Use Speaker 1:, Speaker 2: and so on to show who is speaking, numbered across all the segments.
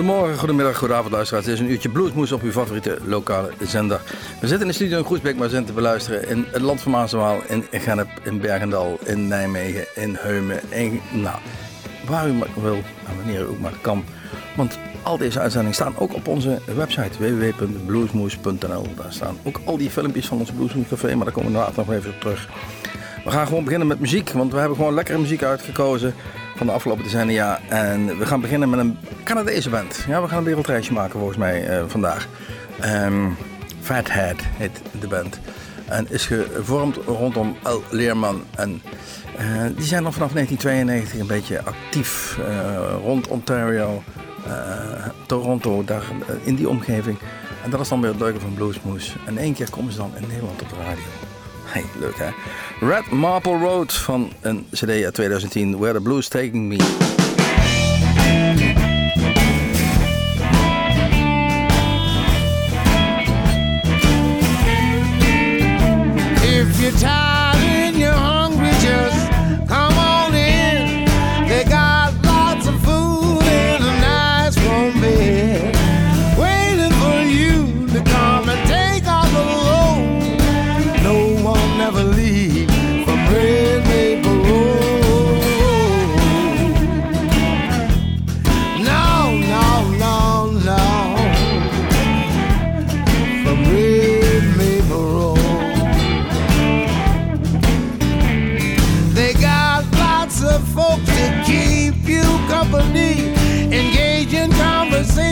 Speaker 1: Goedemorgen, goedemiddag, goedenavond luisteraars. Het is een uurtje bluesmoes op uw favoriete lokale zender. We zitten in de studio in Groesbeek, maar zijn te beluisteren in het land van Maaswaal, in Gennep, in Bergendal, in Nijmegen, in Heumen, in, nou, waar u maar wil en wanneer u ook maar kan. Want al deze uitzendingen staan ook op onze website www.bluesmoes.nl. Daar staan ook al die filmpjes van ons Bluesmoes Café, maar daar komen we later nog even op terug. We gaan gewoon beginnen met muziek, want we hebben gewoon lekkere muziek uitgekozen van de afgelopen decennia. En we gaan beginnen met een Canadese band. Ja, we gaan een wereldreisje maken volgens mij uh, vandaag. Um, Fathead heet de band. En is gevormd rondom El Leerman. En uh, die zijn al vanaf 1992 een beetje actief uh, rond Ontario, Toronto, daar in die omgeving. En dat is dan weer het leuke van Bluesmoose. En één keer komen ze dan in Nederland op de radio. Hey, leuk hè? Red Marple Road van een CD uit 2010, Where the Blues Taking Me.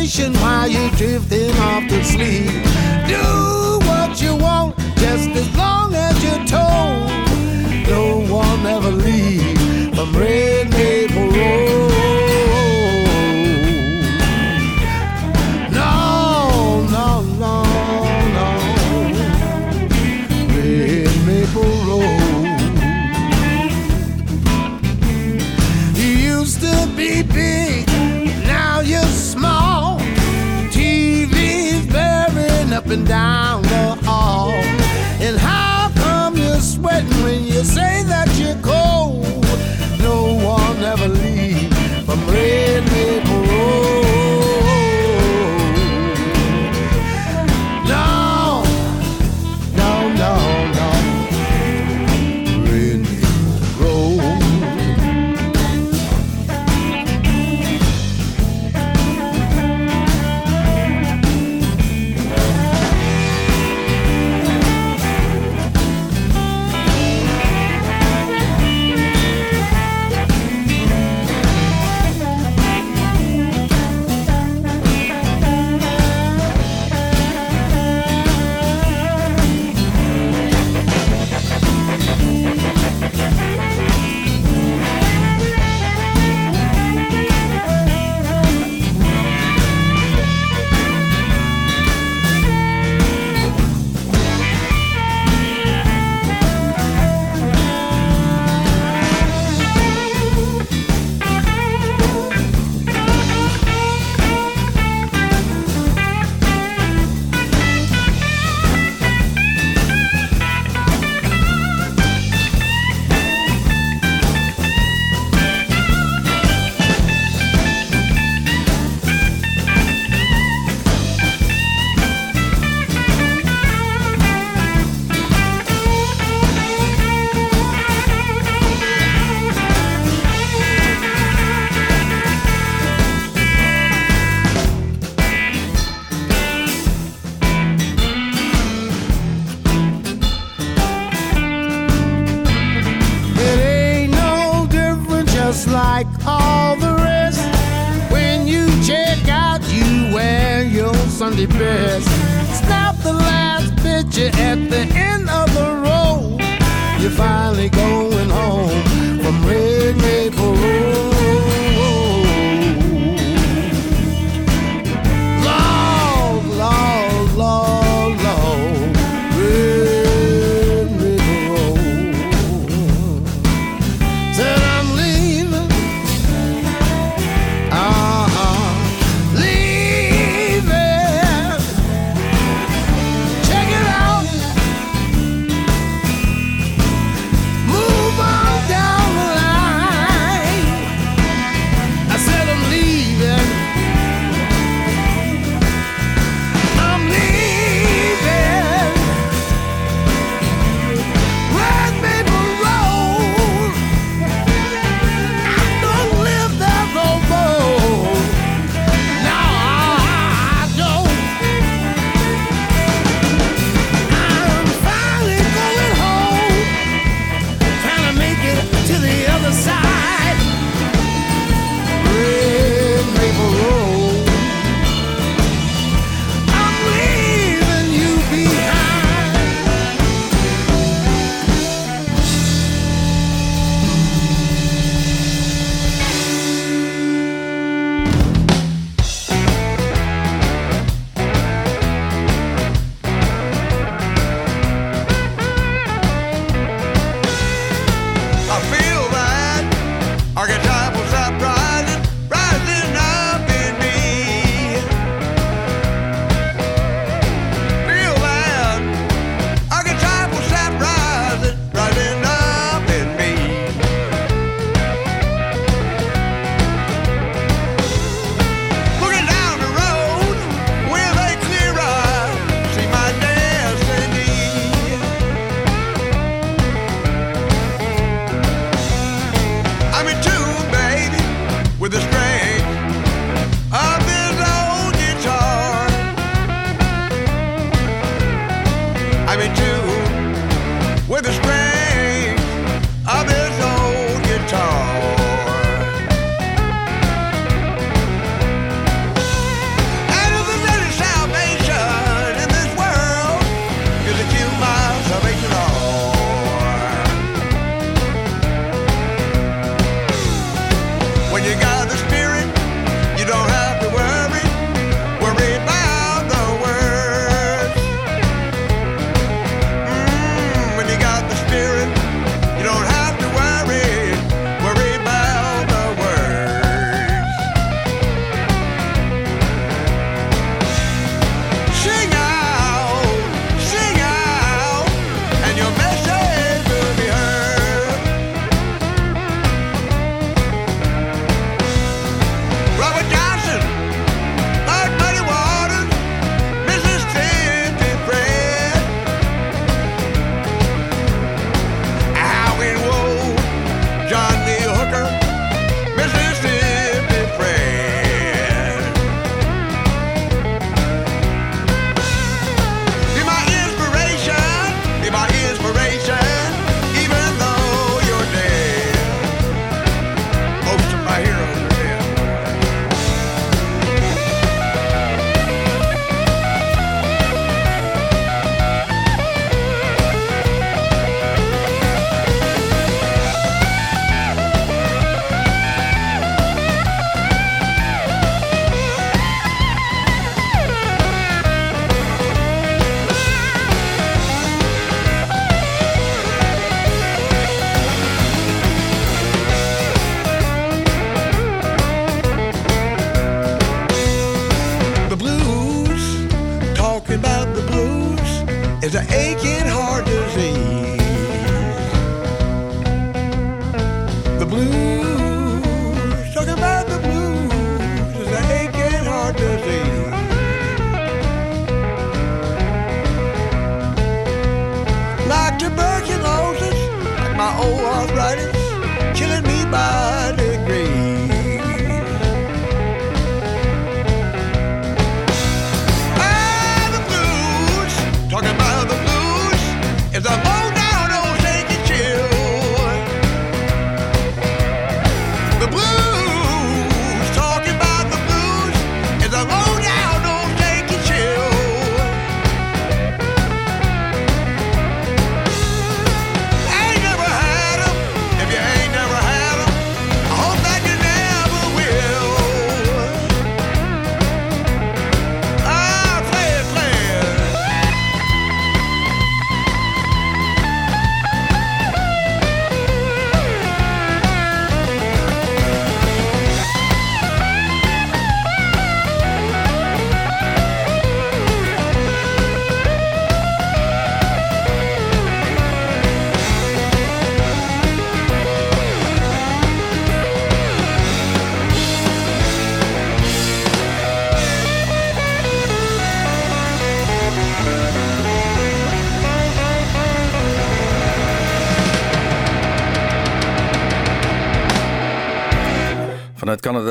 Speaker 2: Conversation while you're drifting off to sleep. Do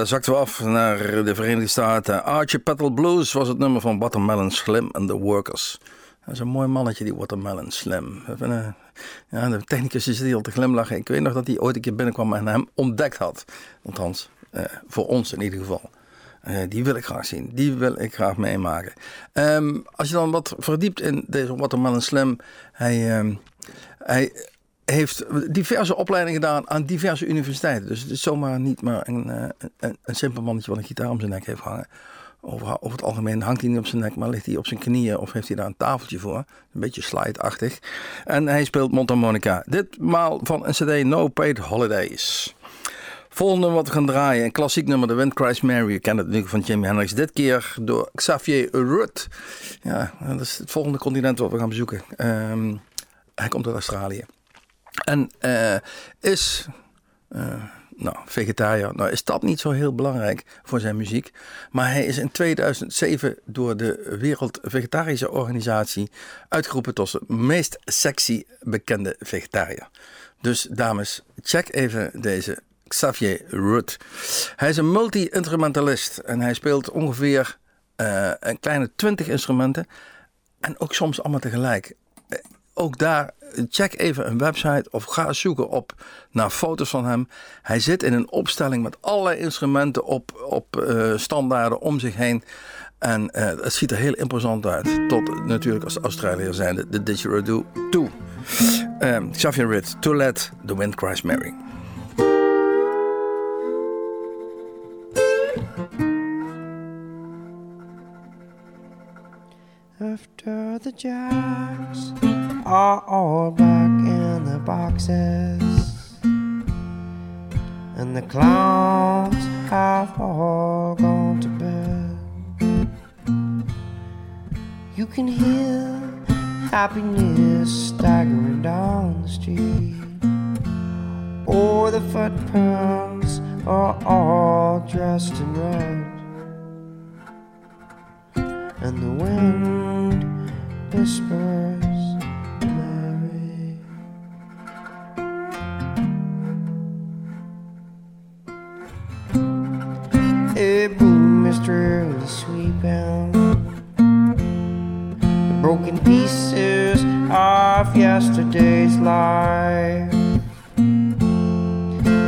Speaker 1: zakten we af naar de Verenigde Staten. Archie Petal Blues was het nummer van Watermelon Slim and the Workers. Dat is een mooi mannetje, die Watermelon Slim. Eh, Ja, de technicus is hier al te glimlachen. Ik weet nog dat hij ooit een keer binnenkwam en hem ontdekt had. Althans, eh, voor ons in ieder geval. Eh, die wil ik graag zien. Die wil ik graag meemaken. Ehm, als je dan wat verdiept in deze Watermelon Slim. Hij, ehm, hij heeft diverse opleidingen gedaan aan diverse universiteiten. Dus het is zomaar niet maar een, eh, een, een simpel mannetje wat een gitaar om zijn nek heeft hangen. Over, het algemeen hangt hij niet op zijn nek, maar ligt hij op zijn knieën of heeft hij daar een tafeltje voor. Een beetje slide-achtig. En hij speelt mondharmonica. Ditmaal van een cd No Paid Holidays. Volgende wat we gaan draaien, een klassiek nummer, The Wind Cries Mary. Je kent het natuurlijk van Jimi Hendrix. Dit keer door Xavier Rudd. Ja, dat is het volgende continent wat we gaan bezoeken. Ehm, hij komt uit Australië. En eh, is eh, nou, vegetariër. Nou is dat niet zo heel belangrijk voor zijn muziek. Maar hij is in 2007 door de Wereld Vegetarische Organisatie uitgeroepen tot de meest sexy bekende vegetariër. Dus dames, check even deze Xavier Rudd. Hij is een multi-instrumentalist en hij speelt ongeveer eh, een kleine 20 instrumenten. En ook soms allemaal tegelijk. Ook daar, check even een website of ga zoeken op naar foto's van hem. Hij zit in een opstelling met allerlei instrumenten op, op eh, standaarden om zich heen. En eh, het ziet er heel imposant uit. Tot natuurlijk als Australiër zijnde de didgeridoo toe. Um, Xavier Ritt, To Let the Wind Cries Mary.
Speaker 3: After the jacks are all back in the boxes, and the clowns have all gone to bed, you can hear happiness staggering down the street. Oh, the footprints are all dressed in red. And the wind whispers Boom mystery is sweeping the broken pieces of yesterday's life.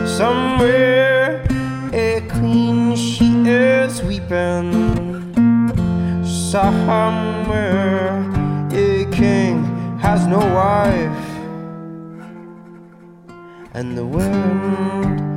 Speaker 3: Somewhere a queen she is weeping. Somewhere a king has no wife. And the wind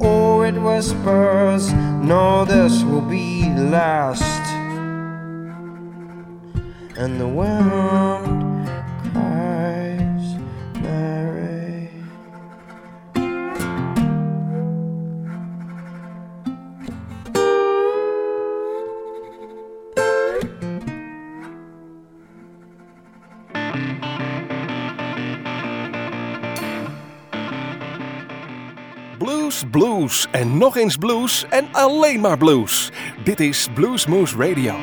Speaker 3: Oh, it whispers, no, this will be last. And the wind
Speaker 4: Blues, blues en nog eens blues en alleen maar blues. Dit is Bluesmoose Radio.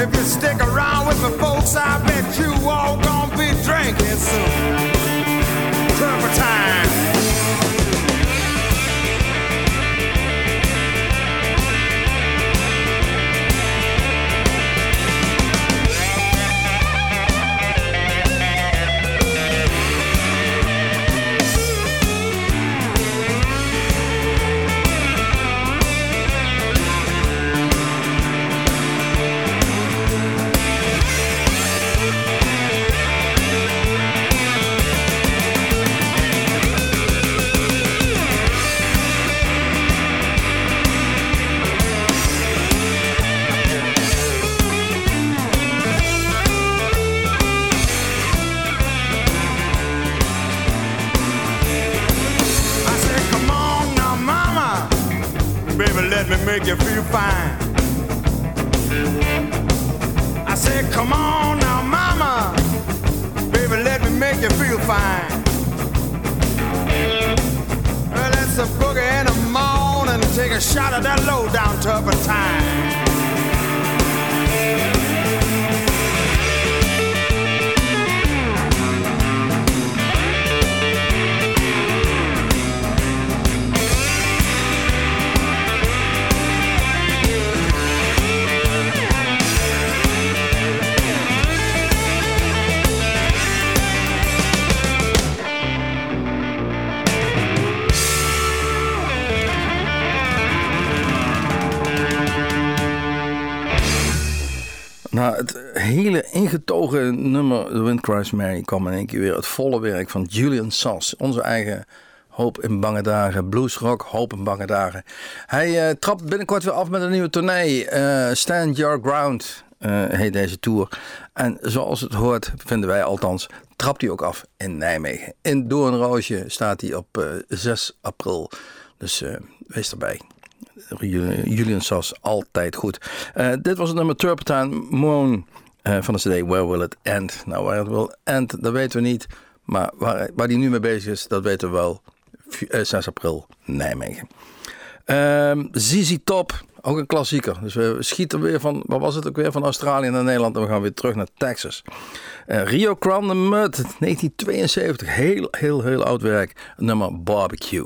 Speaker 2: If you stick around with me, folks, I bet you all gonna be drinking soon. Turpentine. I of that low down turpentine.
Speaker 1: Ingetogen nummer The Wind Cries Mary kwam in één keer weer het volle werk van Julian Sass. Onze eigen Hoop in Bange Dagen, bluesrock, Hoop in Bange Dagen. Hij eh, trapt binnenkort weer af met een nieuwe tournee. eh, Stand Your Ground eh, heet deze tour. En zoals het hoort, vinden wij althans, trapt hij ook af in Nijmegen. In Doornroosje staat hij op eh, 6 april. Dus wees erbij. Julian Sass, altijd goed. Dit was het nummer Turpentine Moon eh, van de CD Where Will It End? Nou, waar het wil end, dat weten we niet. Maar waar, waar hij nu mee bezig is, dat weten we wel. v- eh, 6 april Nijmegen. Ehm ZZ Top, ook een klassieker. Dus we schieten weer van, wat was het ook weer, van Australië naar Nederland en we gaan weer terug naar Texas. Eh, Rio Grande Mud, 1972, heel, heel, heel oud werk. Nummer Barbecue.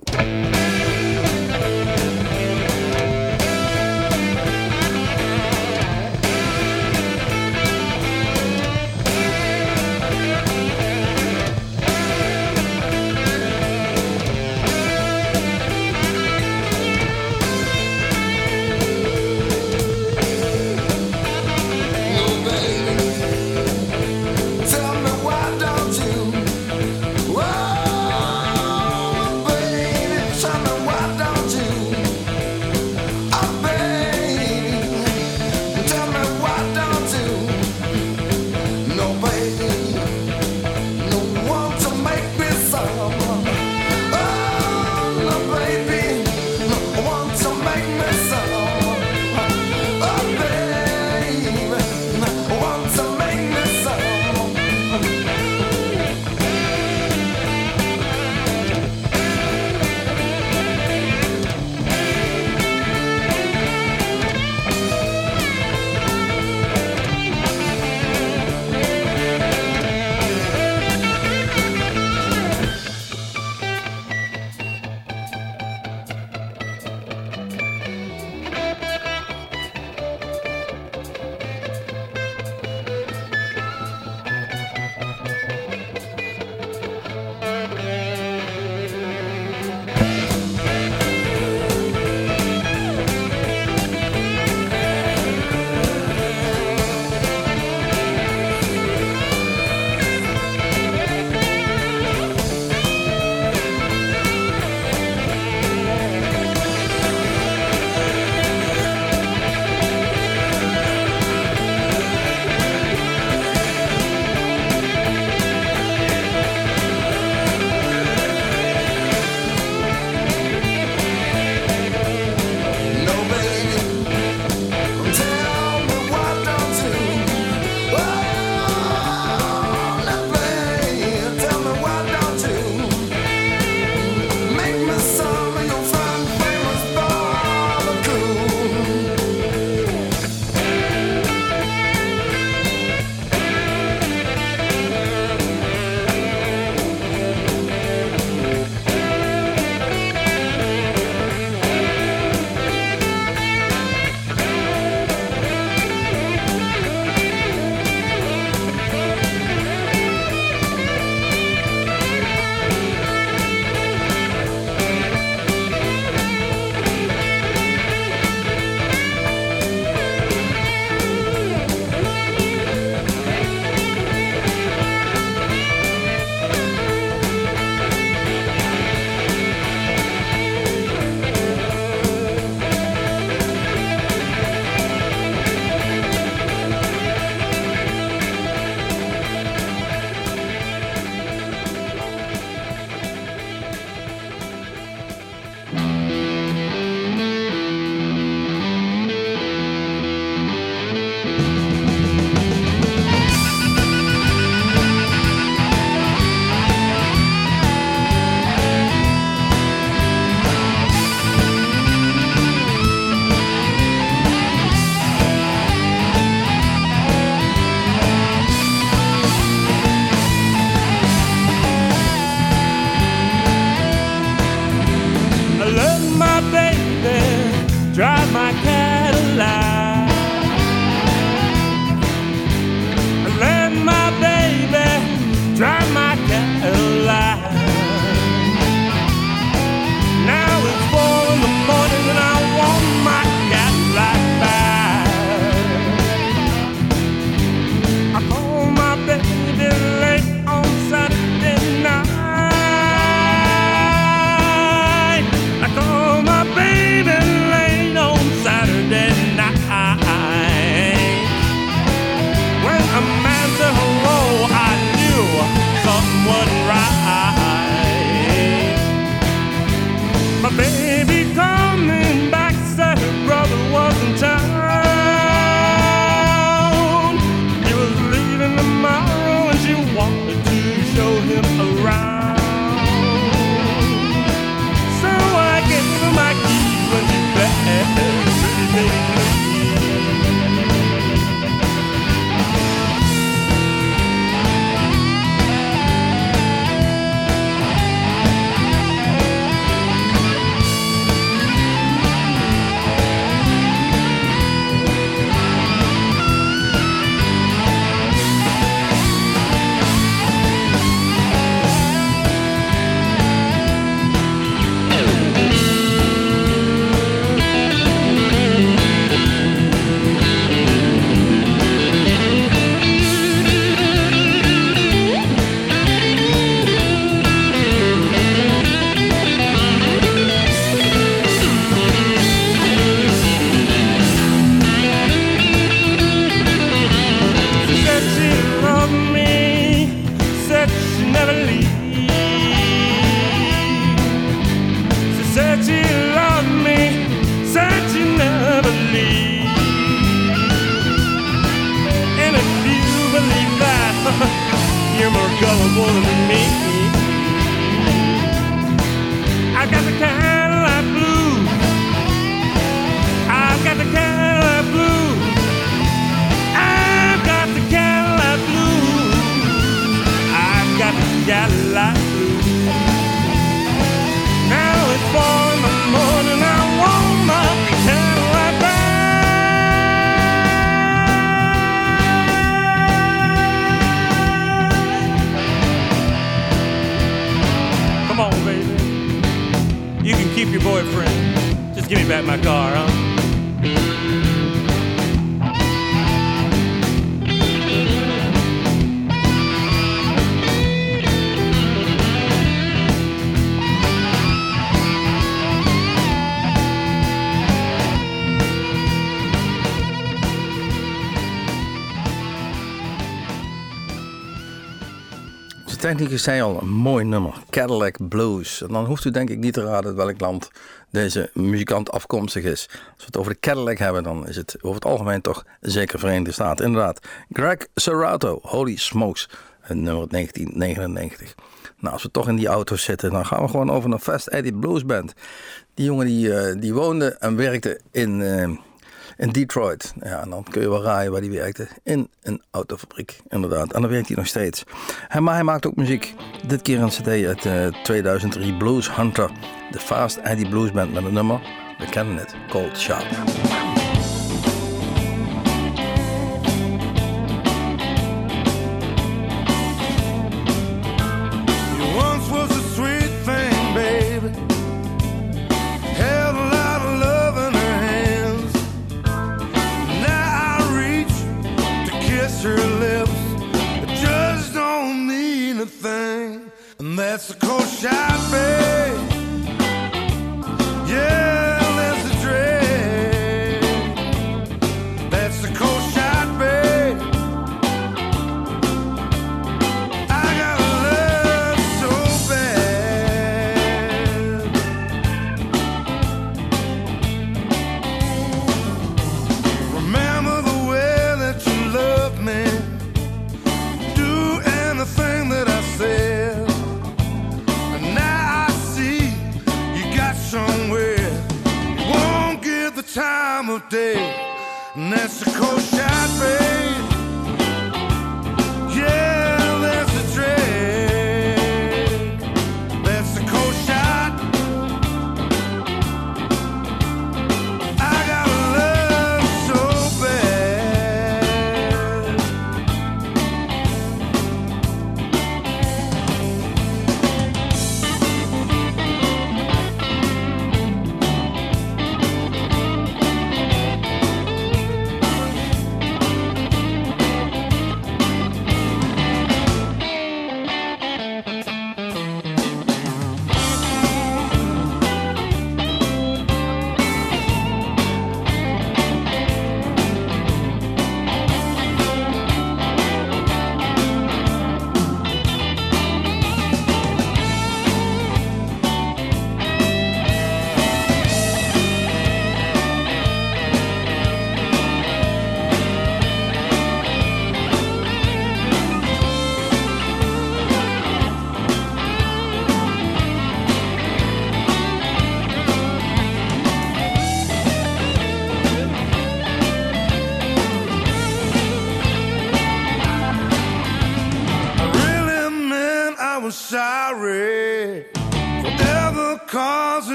Speaker 2: Technicus zei al, een mooi nummer. Cadillac Blues. En dan hoeft u denk ik niet te raden welk land deze muzikant afkomstig is. Als we het over de Cadillac hebben, dan is het over het algemeen toch zeker Verenigde Staten. Inderdaad. Greg Serato, Holy Smokes, nummer uit 1999. Nou, als we toch in die auto's zitten, dan gaan we gewoon over naar Fast Eddie Blues Band. Die jongen die, eh, die woonde en werkte in, eh, in Detroit. Ja, dan kun je wel raaien waar hij werkte. In een autofabriek, inderdaad. En dan werkt hij nog steeds. Maar hij maakt ook muziek. Dit keer een cd uit eh, 2003, Blues Hunter. De Fast Eddie Blues Band met een nummer. We kennen het, Cold Sharp.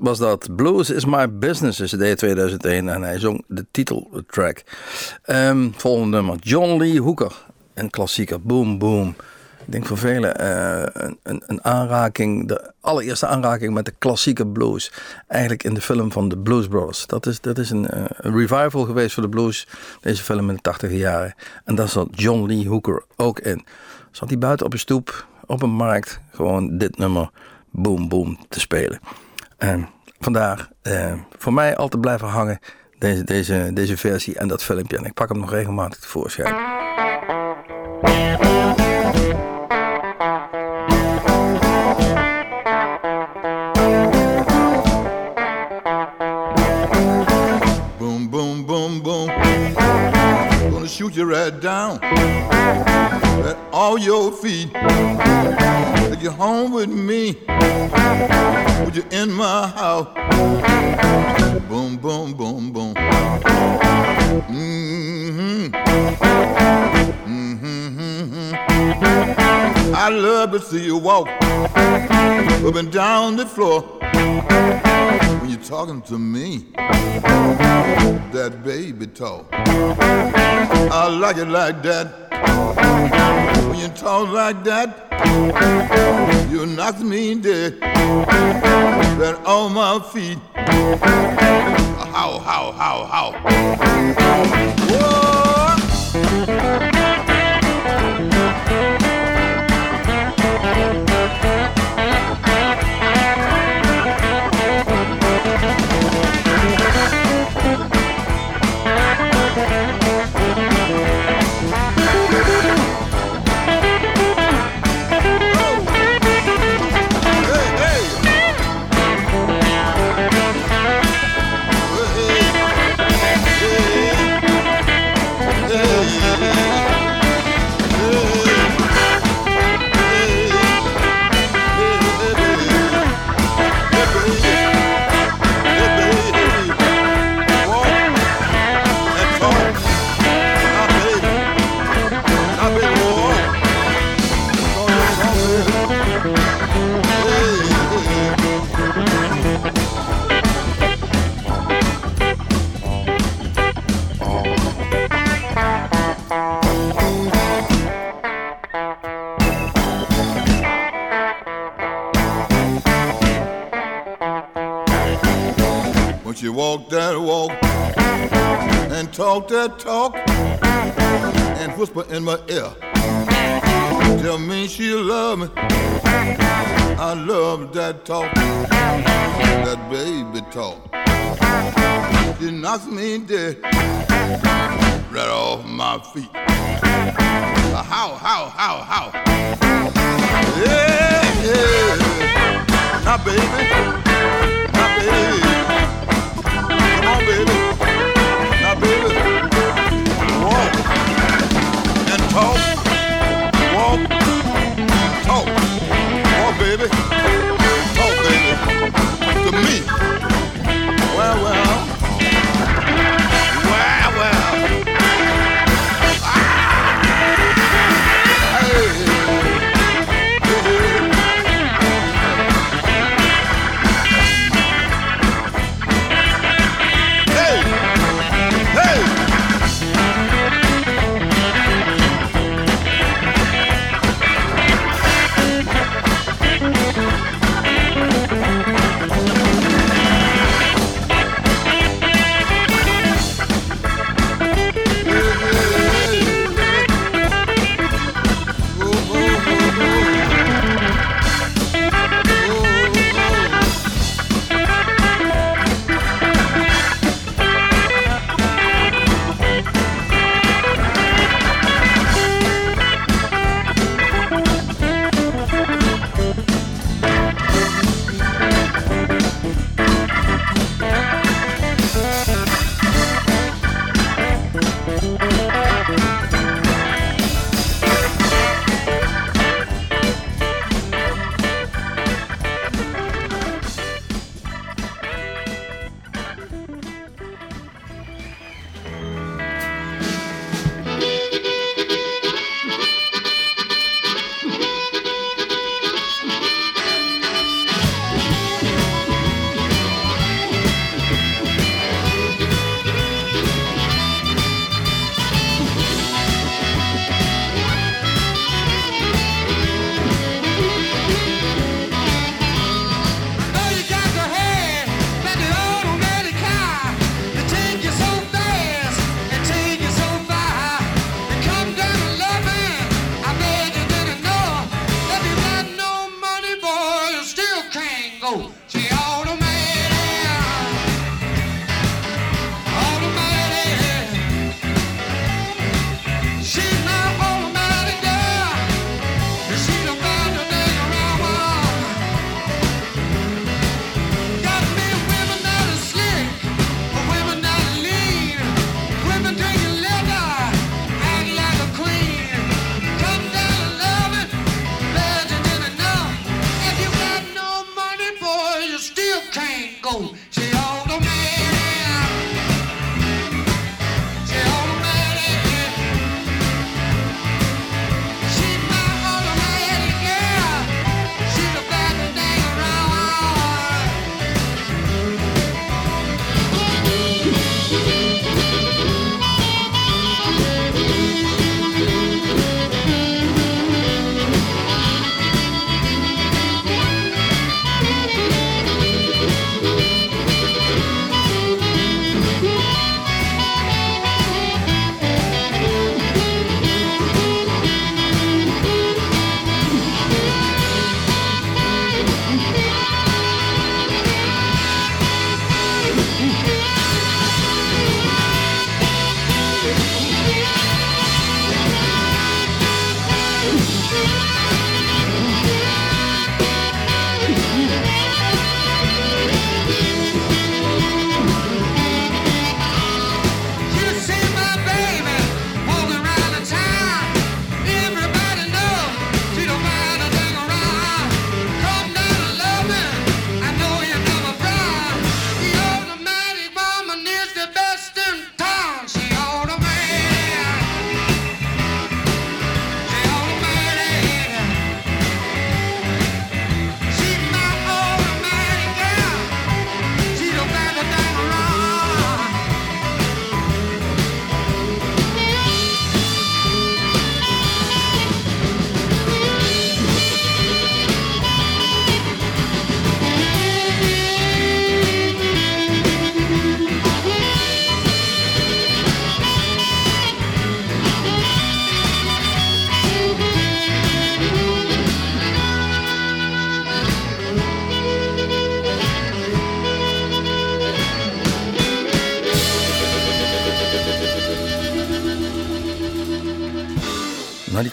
Speaker 2: Was,
Speaker 1: dat. Blues is my business, is CD 2001. En hij zong de titeltrack. Ehm volgende nummer. John Lee Hooker. Een klassieker. Boom, boom. Ik denk voor velen eh, een, een, aanraking, de allereerste aanraking met de klassieke blues. Eigenlijk in de film van de Blues Brothers. Dat is, dat is een, eh, revival geweest voor de blues. Deze film in de 80 jaren. En daar zat John Lee Hooker ook in. Zat hij buiten op een stoep, op een markt, gewoon dit nummer Boom Boom te spelen. En vandaar eh, voor mij altijd blijven hangen deze, deze, deze versie en dat filmpje. En ik pak hem nog regelmatig tevoorschijn.
Speaker 5: Shoot you right down at all your feet. Take you home with me. Put you in my house. Boom, boom, boom, boom. Mm-hmm. Mm-hmm. I love to see you walk up and down the floor you're talking to me that baby talk. I like it like that. When you talk like that, you knock me dead. Right on my feet. How, how, how, how. Whoa!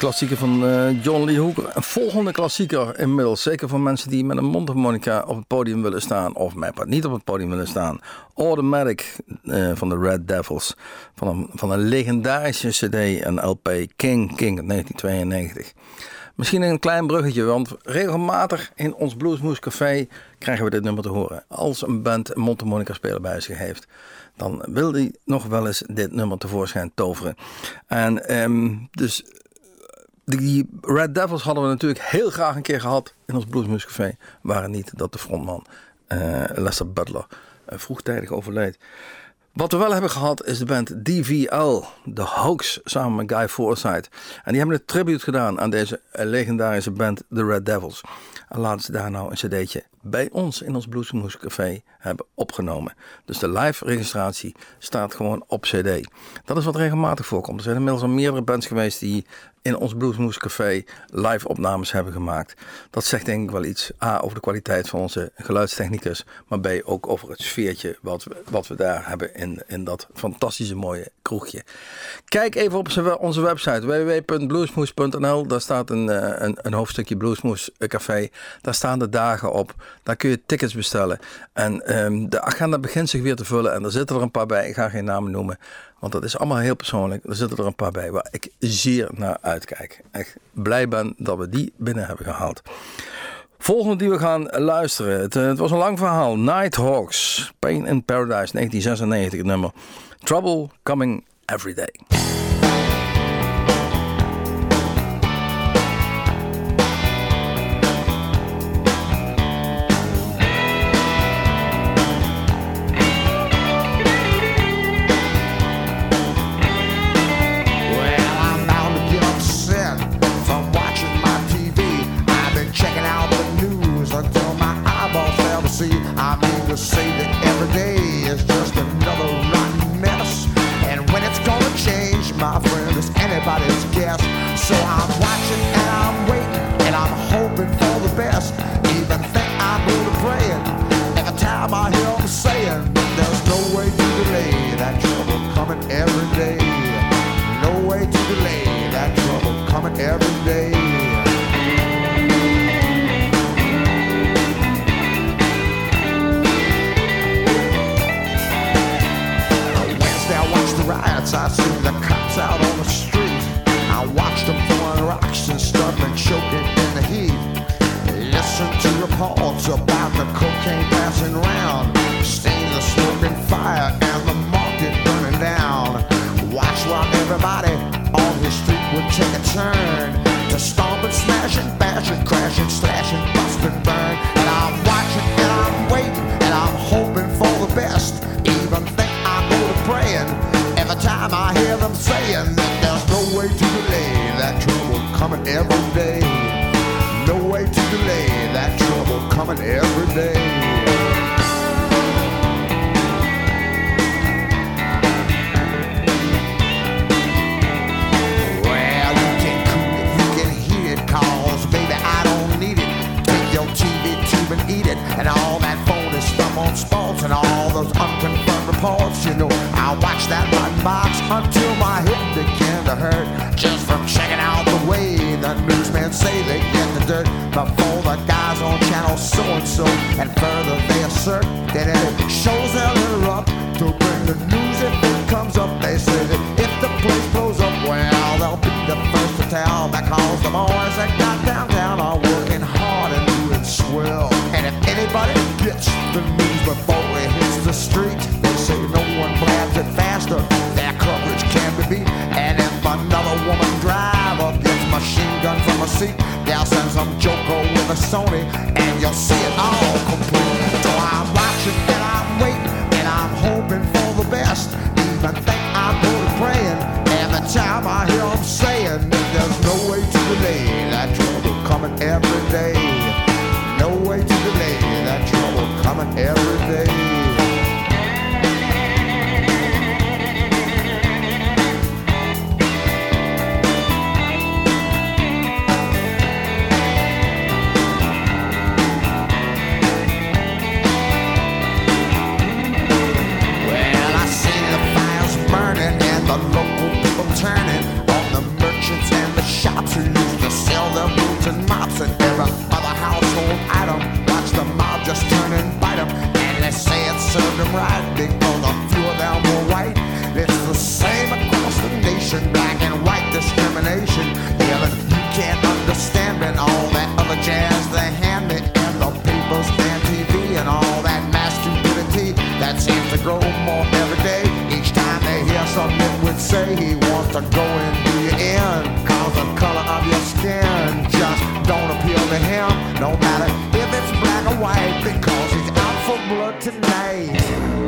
Speaker 4: Klassieker van eh, John Lee Hooker. Een volgende klassieker inmiddels. Zeker voor mensen die met een mondharmonica op het podium willen staan. Of met niet op het podium willen staan. Automatic eh, van de Red Devils. Van een, van een legendarische cd en LP. King King uit 1992. Misschien een klein bruggetje, want regelmatig in ons Bluesmoes Café krijgen we dit nummer te horen. Als een band een mondharmonica speler bij zich heeft dan wil hij nog wel eens dit nummer tevoorschijn toveren. En ehm, dus die Red Devils hadden we natuurlijk heel graag een keer gehad in ons Bluesmoes Café. Waren niet dat de frontman uh, Lester Butler uh, vroegtijdig overleed. Wat we wel hebben gehad is de band DVL, de Hoax, samen met Guy Forsyth. En die hebben een tribute gedaan aan deze legendarische band, The Red Devils. En laten ze daar nou een cd'tje bij ons in ons Bluesmoes Café hebben opgenomen. Dus de live registratie staat gewoon op cd. Dat is wat regelmatig voorkomt. Er zijn inmiddels al meerdere bands geweest die in ons Bluesmoes Café live opnames hebben gemaakt. Dat zegt denk ik wel iets A over de kwaliteit van onze geluidstechnicus, maar B ook over het sfeertje wat we, wat we daar hebben in, in dat fantastische mooie kroegje. Kijk even op onze website www.bluesmoes.nl. Daar staat een, eh, een, een hoofdstukje Bluesmoes Café. Daar staan de dagen op. Daar kun je tickets bestellen. En um, de agenda begint zich weer te vullen en er zitten er een paar bij. Ik ga geen namen noemen. Want dat is allemaal heel persoonlijk. Er zitten er een paar bij waar ik zeer naar uitkijk. Echt blij ben dat we die binnen hebben gehaald. Volgende die we gaan luisteren. Het, het was een lang verhaal. Nighthawks. Pain in Paradise. 1996 nummer. Trouble Coming Every Day. them right because a few of them were white. It's the same across the nation, black and white discrimination. Yelling, you can't understand it, all that other jazz they hand me, and the people's and TV, and all that masculinity that seems to grow more every day. Each time they hear something would say he wants to go into your end, cause the color of your skin just don't appeal to him, no matter if it's black or white, because blood tonight.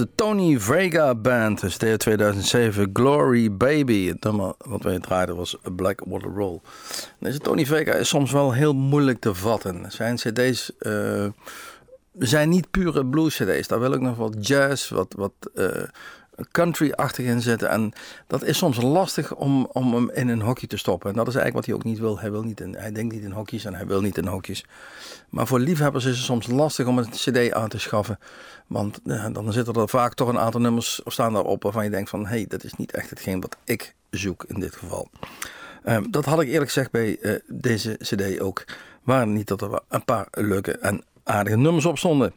Speaker 1: De Tony Vega Band, dus de 2007 Glory Baby. Het nummer wat wij draaiden was A Black Water Roll. Deze Tony Vega is soms wel heel moeilijk te vatten. Zijn cd's uh, zijn niet pure blues cd's. Daar wil ik nog wat jazz, wat, wat uh, country-achtig in zitten. En dat is soms lastig om, om hem in een hokje te stoppen. En dat is eigenlijk wat hij ook niet wil. Hij, wil niet in, hij denkt niet in hokjes en hij wil niet in hokjes. Maar voor liefhebbers is het soms lastig om een cd aan te schaffen. Want uh, dan zitten er vaak toch een aantal nummers of staan daarop waarvan je denkt van... hé, hey, dat is niet echt hetgeen wat ik zoek in dit geval. Uh, dat had ik eerlijk gezegd bij uh, deze cd ook. Waren niet dat er een paar leuke en aardige nummers op stonden.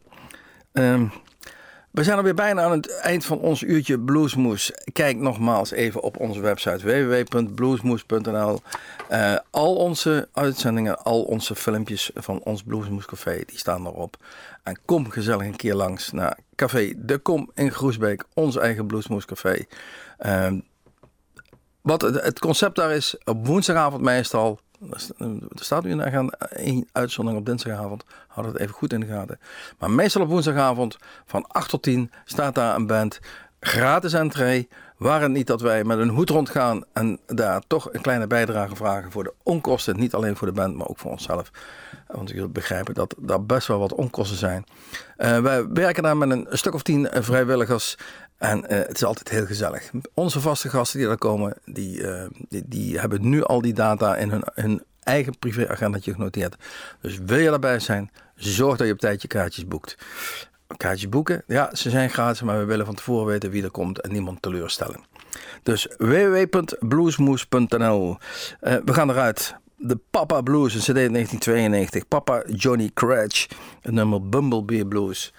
Speaker 1: Um, we zijn alweer bijna aan het eind van ons uurtje Bluesmoes. Kijk nogmaals even op onze website www.bluesmoes.nl. Uh, al onze uitzendingen, al onze filmpjes van ons Bluesmoes Café, die staan erop. En kom gezellig een keer langs naar Café De Kom in Groesbeek, ons eigen Bluesmoes Café. Uh, wat het concept daar is, op woensdagavond meestal er staat nu een uitzondering op dinsdagavond. Houd het even goed in de gaten. Maar meestal op woensdagavond van 8 tot 10 staat daar een band. Gratis entree. Waar het niet dat wij met een hoed rondgaan en daar toch een kleine bijdrage vragen voor de onkosten. Niet alleen voor de band, maar ook voor onszelf. Want zult begrijpen dat daar best wel wat onkosten zijn. Uh, wij werken daar met een stuk of tien vrijwilligers. En uh, het is altijd heel gezellig. Onze vaste gasten die daar komen, die, uh, die, die, hebben nu al die data in hun, hun eigen privéagendatje genoteerd. Dus wil je daarbij zijn, zorg dat je op tijd je kaartjes boekt. Kaartjes boeken, ja, ze zijn gratis, maar we willen van tevoren weten wie er komt en niemand teleurstellen. Dus www.bluesmoes.nl uh, We gaan eruit. De Papa Blues, een CD 1992. Papa Johnny Cratch, een nummer Bumblebee Blues.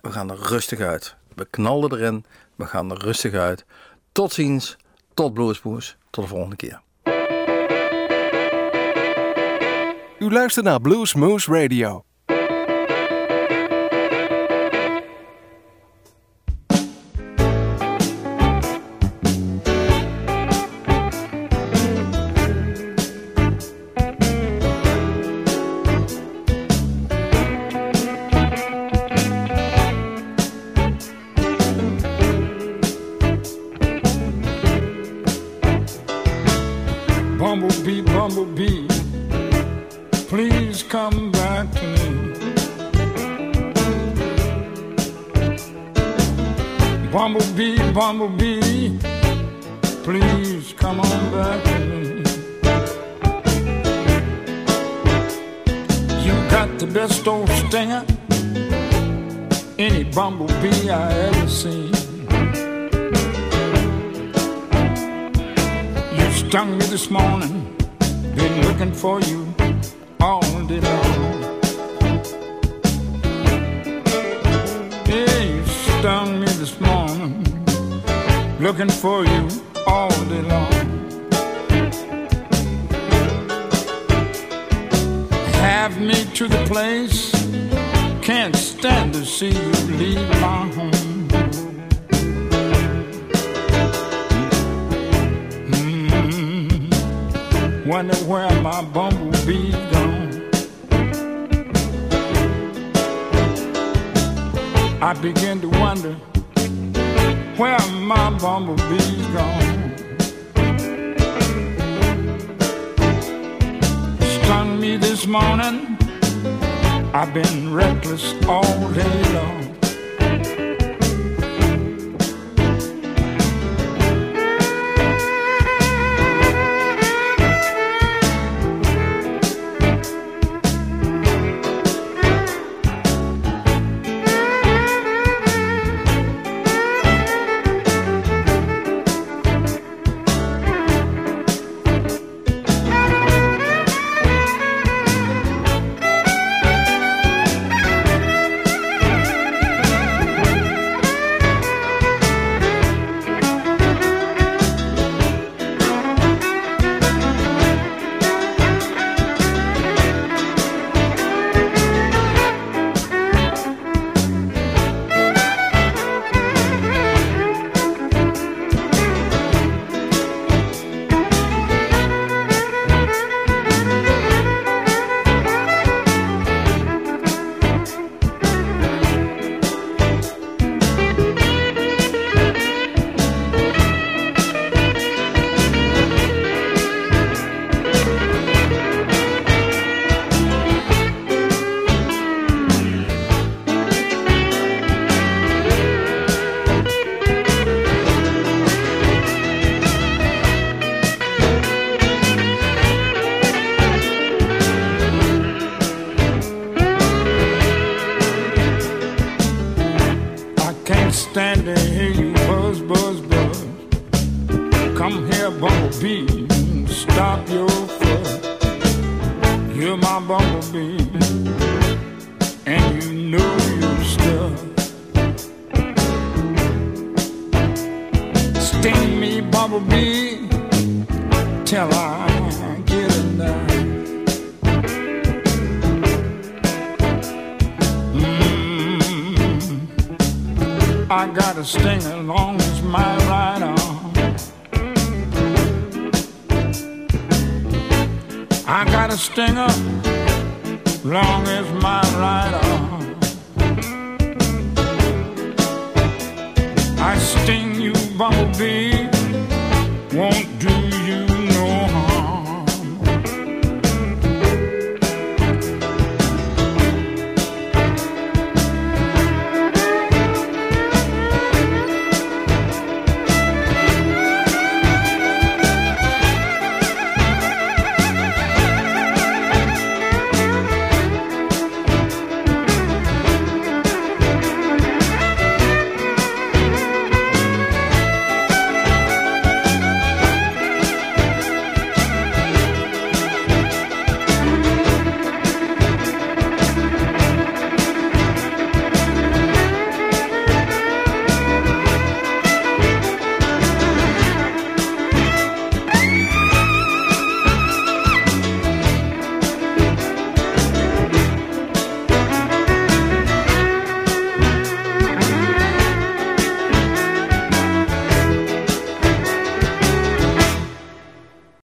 Speaker 1: We gaan er rustig uit. We knallen erin. We gaan er rustig uit. Tot ziens. Tot Bluesmoes. Tot de volgende keer.
Speaker 4: U luistert naar Blues Moose Radio.
Speaker 6: Wonder where my bumblebee's gone. I begin to wonder where my bumblebee's gone. Stung me this morning. I've been reckless all day long. Stand to hear you buzz, buzz, buzz. Come here, bumblebee, stop your fuss. You're my bumblebee, and you know you're stuck. Sting me, bumblebee, till I I got a sting as long as my right arm. I got a stinger long as my right arm. I sting you, bumblebee.